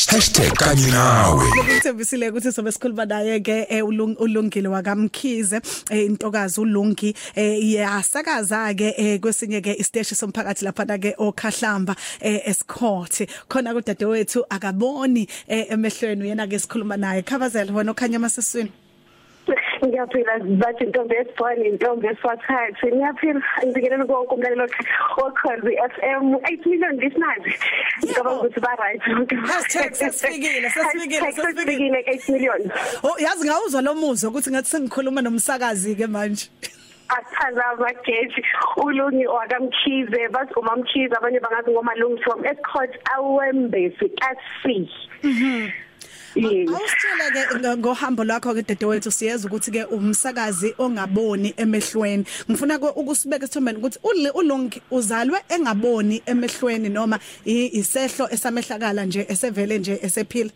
kanye nawe. Ngithembisile ukuthi sobe sikhuluma naye ke eh, ulung- ulungile wakamkhize eh, intokazi ulungi eh, yasakaza ke eh, kwesinye ke isiteshi somphakathi lapha na ke okhahlamba eh, esikhothi khona kudadewethu akaboni eh, emehlweni uyena ke sikhuluma naye. Khabazela wena okhanya masesweni ngiyaphila bathi intombi esibhoni intombi eswathathi ngiyaphila. Ngibikelela konke umlalelo okhonzi FM 8 million listeners ngicabanga ukuthi ba right Hashtag sesifikile, sesifikile, Hashtag sesifikile. sesifikile 8 million. Oh yazi ngawuzwa lo muzwa ukuthi ngathi sengikhuluma nomsakazi ke manje. Athaza amageji. Ulungi wakamkhize bathi umamkhize abanye bangathi ngomalungi from escort awembesi kasi Yes. Awusitshela ke ngohambo lwakho ke dadewethu siyeza ukuthi ke umsakazi ongaboni emehlweni. Ngifuna ukusibeka esithombeni ukuthi ulungi uzalwe engaboni emehlweni noma isehlo esamehlakala nje esevele nje esephila?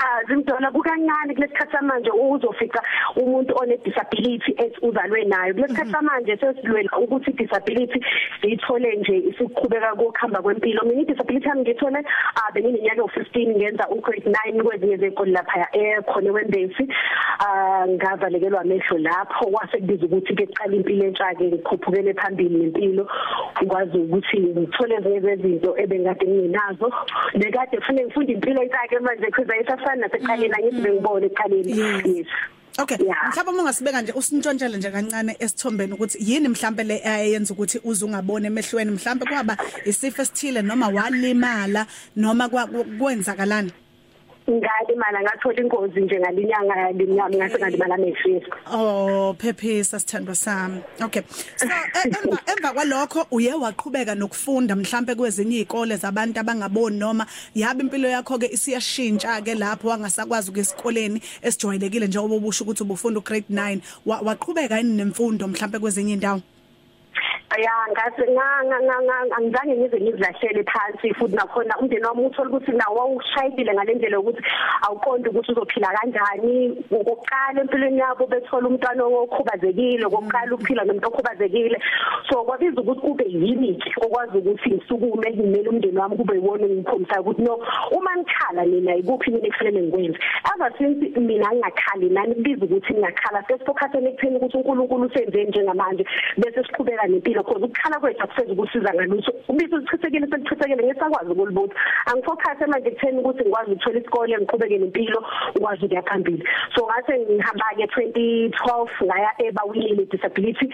Ah zimdona kukancane kulesikhathi manje uzofica umuntu one disability ethi uzalwe nayo? Kulesikhathi manje sesilwela ukuthi disability siyithole nje isiqhubeka kokuhamba kwempilo. Mina disability yami ngithole ah bengineminyaka u15 ngenza u grade 9 kwezinye zenkolo lapha ekhona wembesi ah ngavalekelwa amehlo lapho. Kwase kubiza ukuthi ke qala impilo entsha ke ngikhuphukele phambili nempilo ukwazi ukuthi ngithole ezinye zezinto ebengade nginazo nekade kufanele ngifunde impilo entsha ke manje because ayisafana nasekuqaleni angithi bengibone ekuqaleni Yes. yes. Okay Yeah. mhlawumbe uma ungasibeka nje usintshontshele nje kancane esithombeni ukuthi yini mhlambe le ayenza ukuthi uze ungabone emehlweni? Mhlambe kwaba isifo esithile noma walimala noma kwa- kwenzakalani? Ngalimala ngathola ingozi nje ngalinyanga limnyama ngase ngalimala amehlo Oh phephisa sithandwa sami. Okay. So e- emva emva kwalokho uye waqhubeka nokufunda mhlambe kwezinye izikole zabantu abangaboni noma yabe impilo yakho ke isiyashintsha ke lapho wangasakwazi ukuyesikoleni esijwayelekile njengoba ubusho ukuthi ubufunda ugrade 9 Wa- waqhubeka yini nemfundo mhlambe kwezinye indawo. Ya ngase angizange ngize ngizilahlele phansi futhi nakhona umndeni wami uthola ukuthi nawo wawushayile ngalendlela yokuthi awuqondi ukuthi uzophila kanjani. Ngokuqala empilweni yabo bethola umntwana okhubazekile ngokuqala ukuphila nomuntu okhubazekile. So kwabiza ukuthi kube yini okwazi ukuthi ngisukume ngimele umndeni wami kube yiwona ngikhombisa ukuthi no uma ngikhala mina ikuphi mina ekufanele ngikwenze? Ever since mina ngingakhali nani kubiza ukuthi ngiyakhala sesifocusene ekutheni ukuthi uNkulunkulu usenze njengamanje bese siqhubeka nempilo because ukukhala kwethu akusenza ukusiza ngalutho ubisi ulichithekile selichithekile ngesakwazi ukulibutha. Angifocus manje ekutheni ukuthi ngikwazi ukuthola isikole ngiqhubeke nempilo ukwazi ukuya phambili. So ngase ngihamba ke 2012 ngaya ebawile disability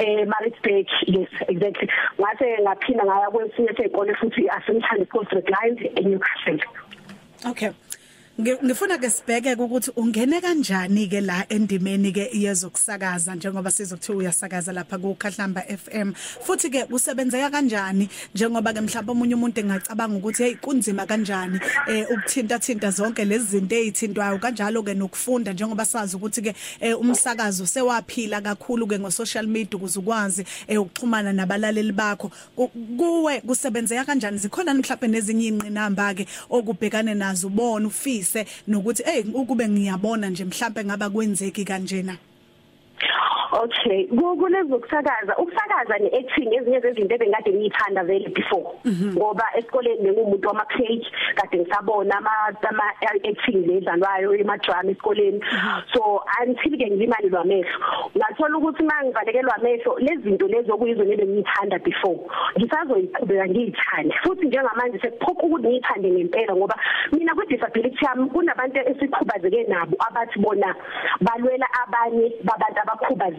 eh Maritzburg yes exactly. Ngase ngaphinda ngaya kwesinye sezikole futhi asemthandi School Lines eNewcastle Okay. Ngi- Ngifuna ke sibheke ukuthi ungene kanjani ke la endimeni ke yezokusakaza njengoba sizokuthiwa uyasakaza lapha ku Khahlamba FM futhi ke usebenzeka kanjani njengoba ke mhlawumbe umunye umuntu engacabanga ukuthi hey kunzima kanjani eh ukuthinta thinta zonke lezi zinto ezithintwayo kanjalo ke nokufunda njengoba sazi ukuthi ke eh, umsakazo sewaphila kakhulu ke ngo social media ukuze ukwazi eh, ukuxhumana nabalaleli bakho. Ku- kuwe kusebenzeka kanjani? Zikhona mhlawumbe nezinye inqinamba ke okubhekane nazo ubona ufise nokuthi hey ukube ngiyabona nje mhlawumbe ngaba kwenzeki kanjena. Okay, kulezo kusakaza, ukusakaza neacting ezinye zezinto ebengade ngiyithanda vele before. Ngoba esikoleni bengumuntu wama page kade ngisabona ama ama acting ledlalwayo emadrama esikoleni. So until ke ngimali lwamehlo, ngathola ukuthi mangivalekelwa amehlo lezi zinto lezo kuyizo nebe ngiyithanda before. Ngisazoyiqhubeka ngiyithande. Futhi njengamanje sekuphoqa ukuthi ngiyithande ngempela ngoba mina ku disability yami kunabantu esikhubazeke nabo abathi bona balwela abanye babantu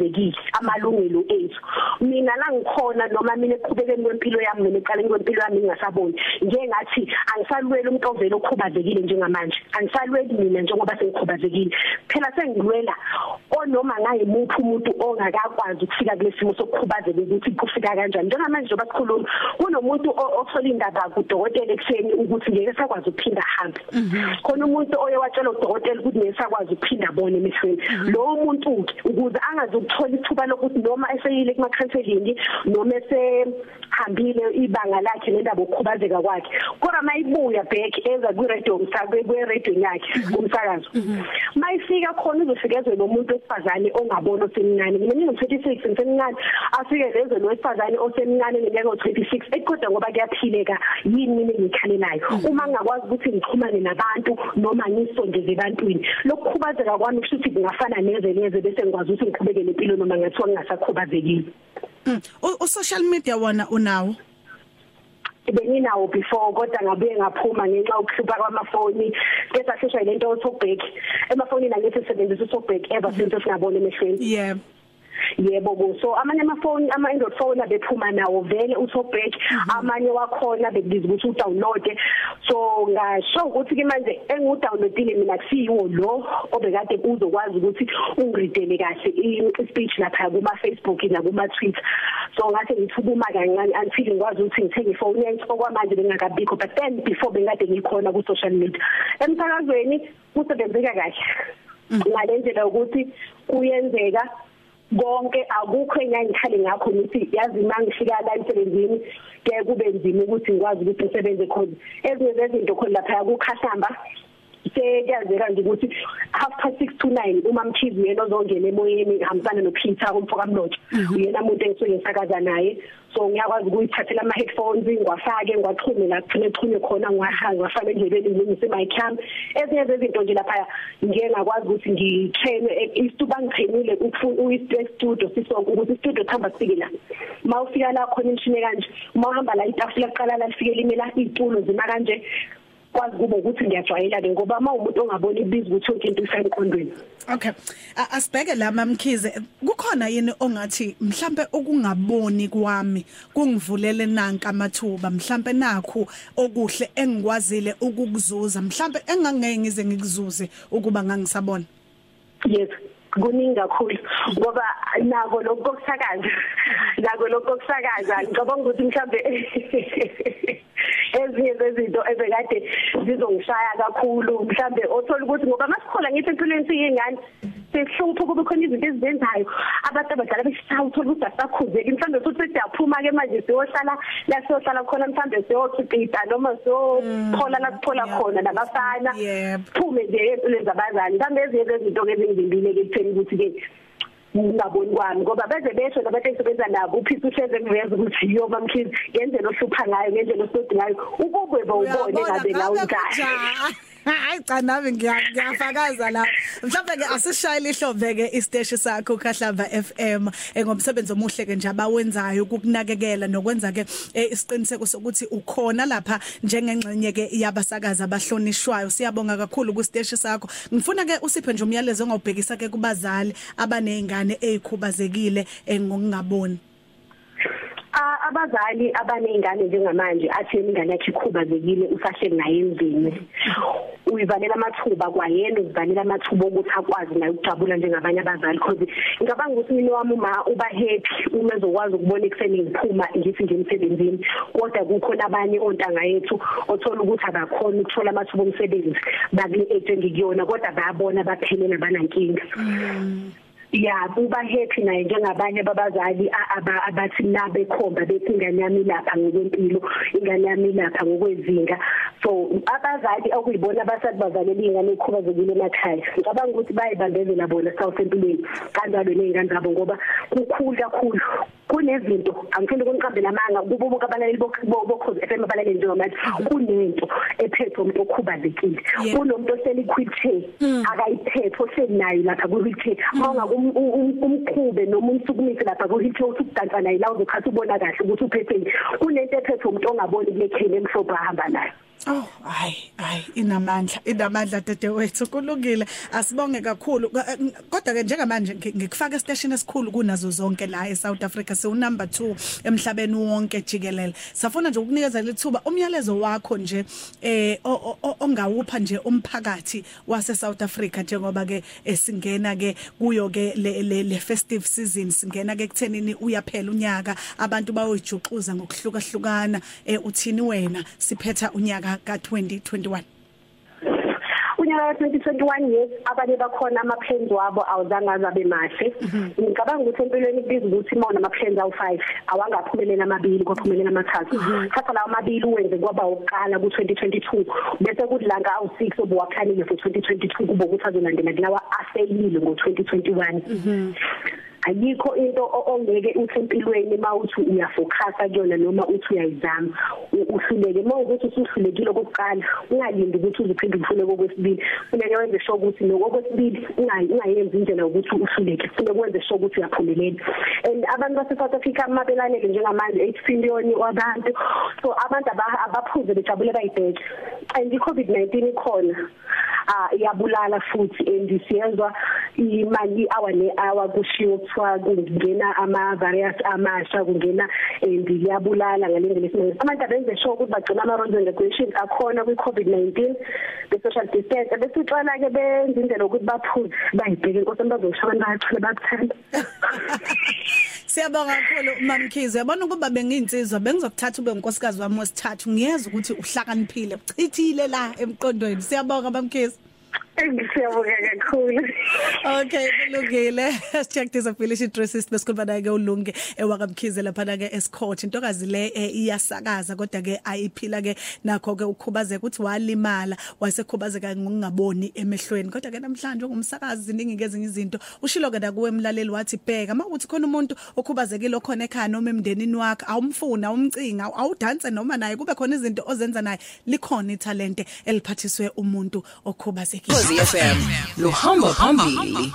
abakhubazekile amalungelo ethu. Mina la ngikhona noma mina eqhubekeni kwempilo yami noma eqaleni kwempilo yami ngingasaboni. Njengathi angisalwela umuntu ovela okhubazekile njengamanje. Angisalweli mina njengoba sengikhubazekile. Phela sengilwela onoma ngayimuphi umuntu ongakakwazi ukufika kulesimo sokukhubazeka ukuthi kufika kanjani. Njengamanje njengoba sikhuluma kunomuntu o- othola indaba kudokotela ekseni ukuthi ngeke sakwazi ukuphinda ahambe. Khona umuntu oye watshela udokotela ukuthi ngeke sakwazi ukuphinda abone emehlweni. Lo muntu ke ukuze angazi ukuthola ithuba lokuthi noma eseyile kuma counseling noma esehambile ibanga lakhe nendaba okukhubazeka kwakhe kodwa mayibuya back eza ku radio umsakazo ku radio yakhe kumsakazo mayifika khona uzofikezwe nomuntu wesifazane ongabona osemncane. Mina ngino 26 ngisemncane. Afike lezo lo wesifazane osemncane neminyaka 26 ekodwa ngoba kuyaphileka yini mina ngikhalelayo uma ngakwazi ukuthi ngixhumane nabantu noma ngisondeze ebantwini lokukhubazeka kwami kusho ukuthi kungafana neze neze bese ngikwazi ukuthi ngiqhubeke nempilo noma ngathiwa ngingasakhubazekile Mm. U- u-social media wona unawo? Benginawo before kodwa ngabuye ngaphuma ngenxa yokuhlupha kwamafoni bese ashesha lento otobek emafonini angithi sisebenzisa utobek ever since singabona emehlweni. Yeah. Yebo bo. So amanye amafoni ama Android phone abephuma nawo vele utobek amanye wakhona bekubiza ukuthi udownload so ngasho ukuthi ke manje engidownloadile mina kusiyiwo lo obekade uzokwazi ukuthi ungiridele kahle i-speech lapha kuma Facebook na kuma Twitter so ngathi ngithukuma kancane until ngikwazi ukuthi ngithenge ifoni yenhle okwamanje bengakabikho but then before bengade ngikhona ku social media. Emsakazweni kusebenzeka kahle. Ngalendlela ukuthi kuyenzeka konke akukho enyangikhali ngakho ukuthi yazi mangifika la emsebenzini ke kube nzima ukuthi ngikwazi ukuthi ngisebenze khona. Ezinye zezinto khona lapha kukhahamba sekuyazeka nje ukuthi half past 6 to 9 uma mkhizi yena ozongena emoyeni hambisana no Peter kumfoka mlotsha uyena umuntu engisuke ngisakaza naye. So ngiyakwazi ukuyithathela ama headphones ngiwafake ngiwaxhume la kuphine xhume khona ngiwahanga ngwafaka endlebeni ngilungise my cam ezinye zezinto nje lapha ngiye ngakwazi ukuthi ngitrain istuba ngitrainile ukufuna studio sisonke ukuthi studio thamba sifike la. Mawufika la khona imshini kanje mawuhamba la itafula liqala la lifike limela iziculo zima kanje. Kwazi kube ukuthi ngiyajwayela ke ngoba uma umuntu ongaboni ibiza ukuthi yonke into isemqondweni Okay. Asibheke la mamkhize kukhona yini ongathi mhlambe okungaboni kwami kungivulele nanka amathuba mhlambe nakho okuhle engikwazile ukukuzuza mhlambe engangeke ngize ngikuzuze ukuba ngangisabona. yes kuningi kakhulu ngoba nako lokho kokusakaza nako lokho kokusakaza ngicabanga ukuthi mhlambe ezinye zezinto ebekade zizongishaya kakhulu. Mhlambe othola ukuthi ngoba masikhola ngithi empilweni siyingane sesihlupho kube khona izinto ezizenzayo abantu abadala beshawa uthola ukuthi asakhuzeki mhlambe futhi siyaphuma ke manje siyohlala la siyohlala khona mhlambe siyothipita noma siyophola la siphola khona nabafana. Yebo. phume nje empilweni zabazali. Mhlambe ezinye zezinto ke ezingimbile ke ekutheni ukuthi ke ngingaboni kwami ngoba beze besho nabantu engisebenza nabo uphisa uhleze ngiveza ukuthi yo mamkhizi ngendlela ohlupha ngayo ngendlela osodi ngayo. Ukubwe bawubone ngabe ngawo njani Hayi cha nami ngiya- ngiyafakaza la. Mhlawumbe ke asishayile ihlombe ke isteshi sakho Khahlamba FM eh, ngomsebenzi omuhle ke nje abawenzayo ukukunakekela nokwenza ke eh, isiqiniseko sokuthi ukhona lapha njengengxenye ke yabasakaza abahlonishwayo. Siyabonga kakhulu ku steshi sakho. Ngifuna ke usiphe nje umyalezo ongawubhekisa ke kubazali abanezingane ezikhubazekile eh, ngokungaboni. A- abazali abanezingane njengamanje athi ingane yakhe ikhubazekile usahleli naye endlini uyivalela amathuba kwayena uzivalela amathuba ukuthi akwazi naye ukujabula njengabanye abazali because ngicabanga ukuthi mina wami uma uba happy uma ezokwazi ukubona ekseni ngiphuma ngithi nje emsebenzini kodwa kukhona abanye ontanga yethu othola ukuthi abakhona ukuthola amathuba omsebenzi bakule age engikuyona kodwa bayabona baphelele banankinga ya kuba happy naye njengabanye babazali a- aba- abathi nabe khomba bethi ingane yami lapha ngokwempilo ingane yami lapha ngokwezinga. So abazali okuyibona abasathi bazalela ingane ekhubazekile emakhaya ngicabanga ukuthi bayibambezela bona south empilweni kanjalo nezingane zabo ngoba kukhulu kakhulu kunezinto angifuni ukuniqambela amanga kubo bonke abalaleli bokhozi FM abalaleli njengamanje kunento ephethe umuntu okhubazekile. Yeah. kunomuntu oseli wheelchair akayiphethe osenayo lapha ku wheelchair mawunga umqhube noma umsukumise lapha ku wheelchair usukudansa naye la uzokhathi ubona kahle ukuthi uphetheni kunento ephethe umuntu ongaboni kule kheli emhlophe ahamba nayo. Oh hayi hayi inamandla inamandla dadewethu kulungile. Asibonge kakhulu. Ka- eh, kodwa ke njengamanje ngi- ngikufaka estation esikhulu kunazo zonke la eSouth Africa siwu number 2 emhlabeni wonke jikelele. Safuna nje ukunikeza lethuba umyalezo wakho nje eh ongawupha nje umphakathi wase South Africa njengoba ke eh, singena ke kuyo ke le festive season singena ke kuthenini uyaphela unyaka. Abantu bayojuxuza ngokuhlukahlukana. Eh uthini wena? Siphetha unyaka ka2021 unyaka ka 2021 years abanye bakhona ama plans wabo awuzange azabe mahle. Ngicabanga ukuthi empilweni kubiza ukuthi mona ama plans awu5 awangaphumelela amabili kwaphumelela amathathu. Thatha lawo mabili uwenze kwaba uqala ku 2022 bese kudlanga awu6 obuwakhanile for 2022 kuba ukuthi azolandela kulawa afailile ngo 2021 ayikho into ongeke uthi empilweni mawuthi uyafocusa kuyona noma uthi uyayizama. Uhluleke. Mawukuthi usuhlulekile kokuqala ungalindi ukuthi uzophinde ufune kokwesibili. Funeke wenze sure ukuthi nokokwesibili ungayenzi indlela ukuthi uhluleke. Funeke wenze sure ukuthi uyaphumelela. And abantu base South Africa mabelanele njengamanje 8 billion wabantu so abantu abaphuze bejabule bayibheke. And i COVID-19 ikhona ah iyabulala futhi and siyezwa imali hour ne hour kushiwo kuthiwa kungena ama variants amasha kungena and iyabulala ngalendlela esimanje abantu abenze sure ukuthi bagcina ama rules and regulations akhona kwi COVID-19 be social distance. Bese uxala ke benze indlela ukuthi baphuze bayibheke inkosi bazosho abantu bayathula bakuthanda Siyabonga kakhulu Mamkhize yabona ukuba benginsizwa bengizokuthatha ube unkosikazi wami wesithathu. Ngiyeza ukuthi uhlakaniphile uchithile la emqondweni. Siyabonga Mamkhize Ngiyabonga kakhulu. Okay, kulungile. This affiliation dresses besikhuluma naye ke ulunge ewakamkhize lapha ke escourt. Intokazi le iyasakaza kodwa ke ayiphila ke nakho ke ukhubazeka uthi walimala wasekhubazeka ngokungaboni emehlweni. Kodwa ke namhlanje ungumsakazi ziningi ngezinye izinto. Ushilo ke nakuwe emlaleli wathi bheka makuthi khona umuntu okhubazekile okhona ekhaya noma emndenini wakhe awumfuna umcinga awudanse noma naye kube khona izinto ozenza naye likhona italente eliphathiswe umuntu okhubazekile Khosi FM luhamba phambili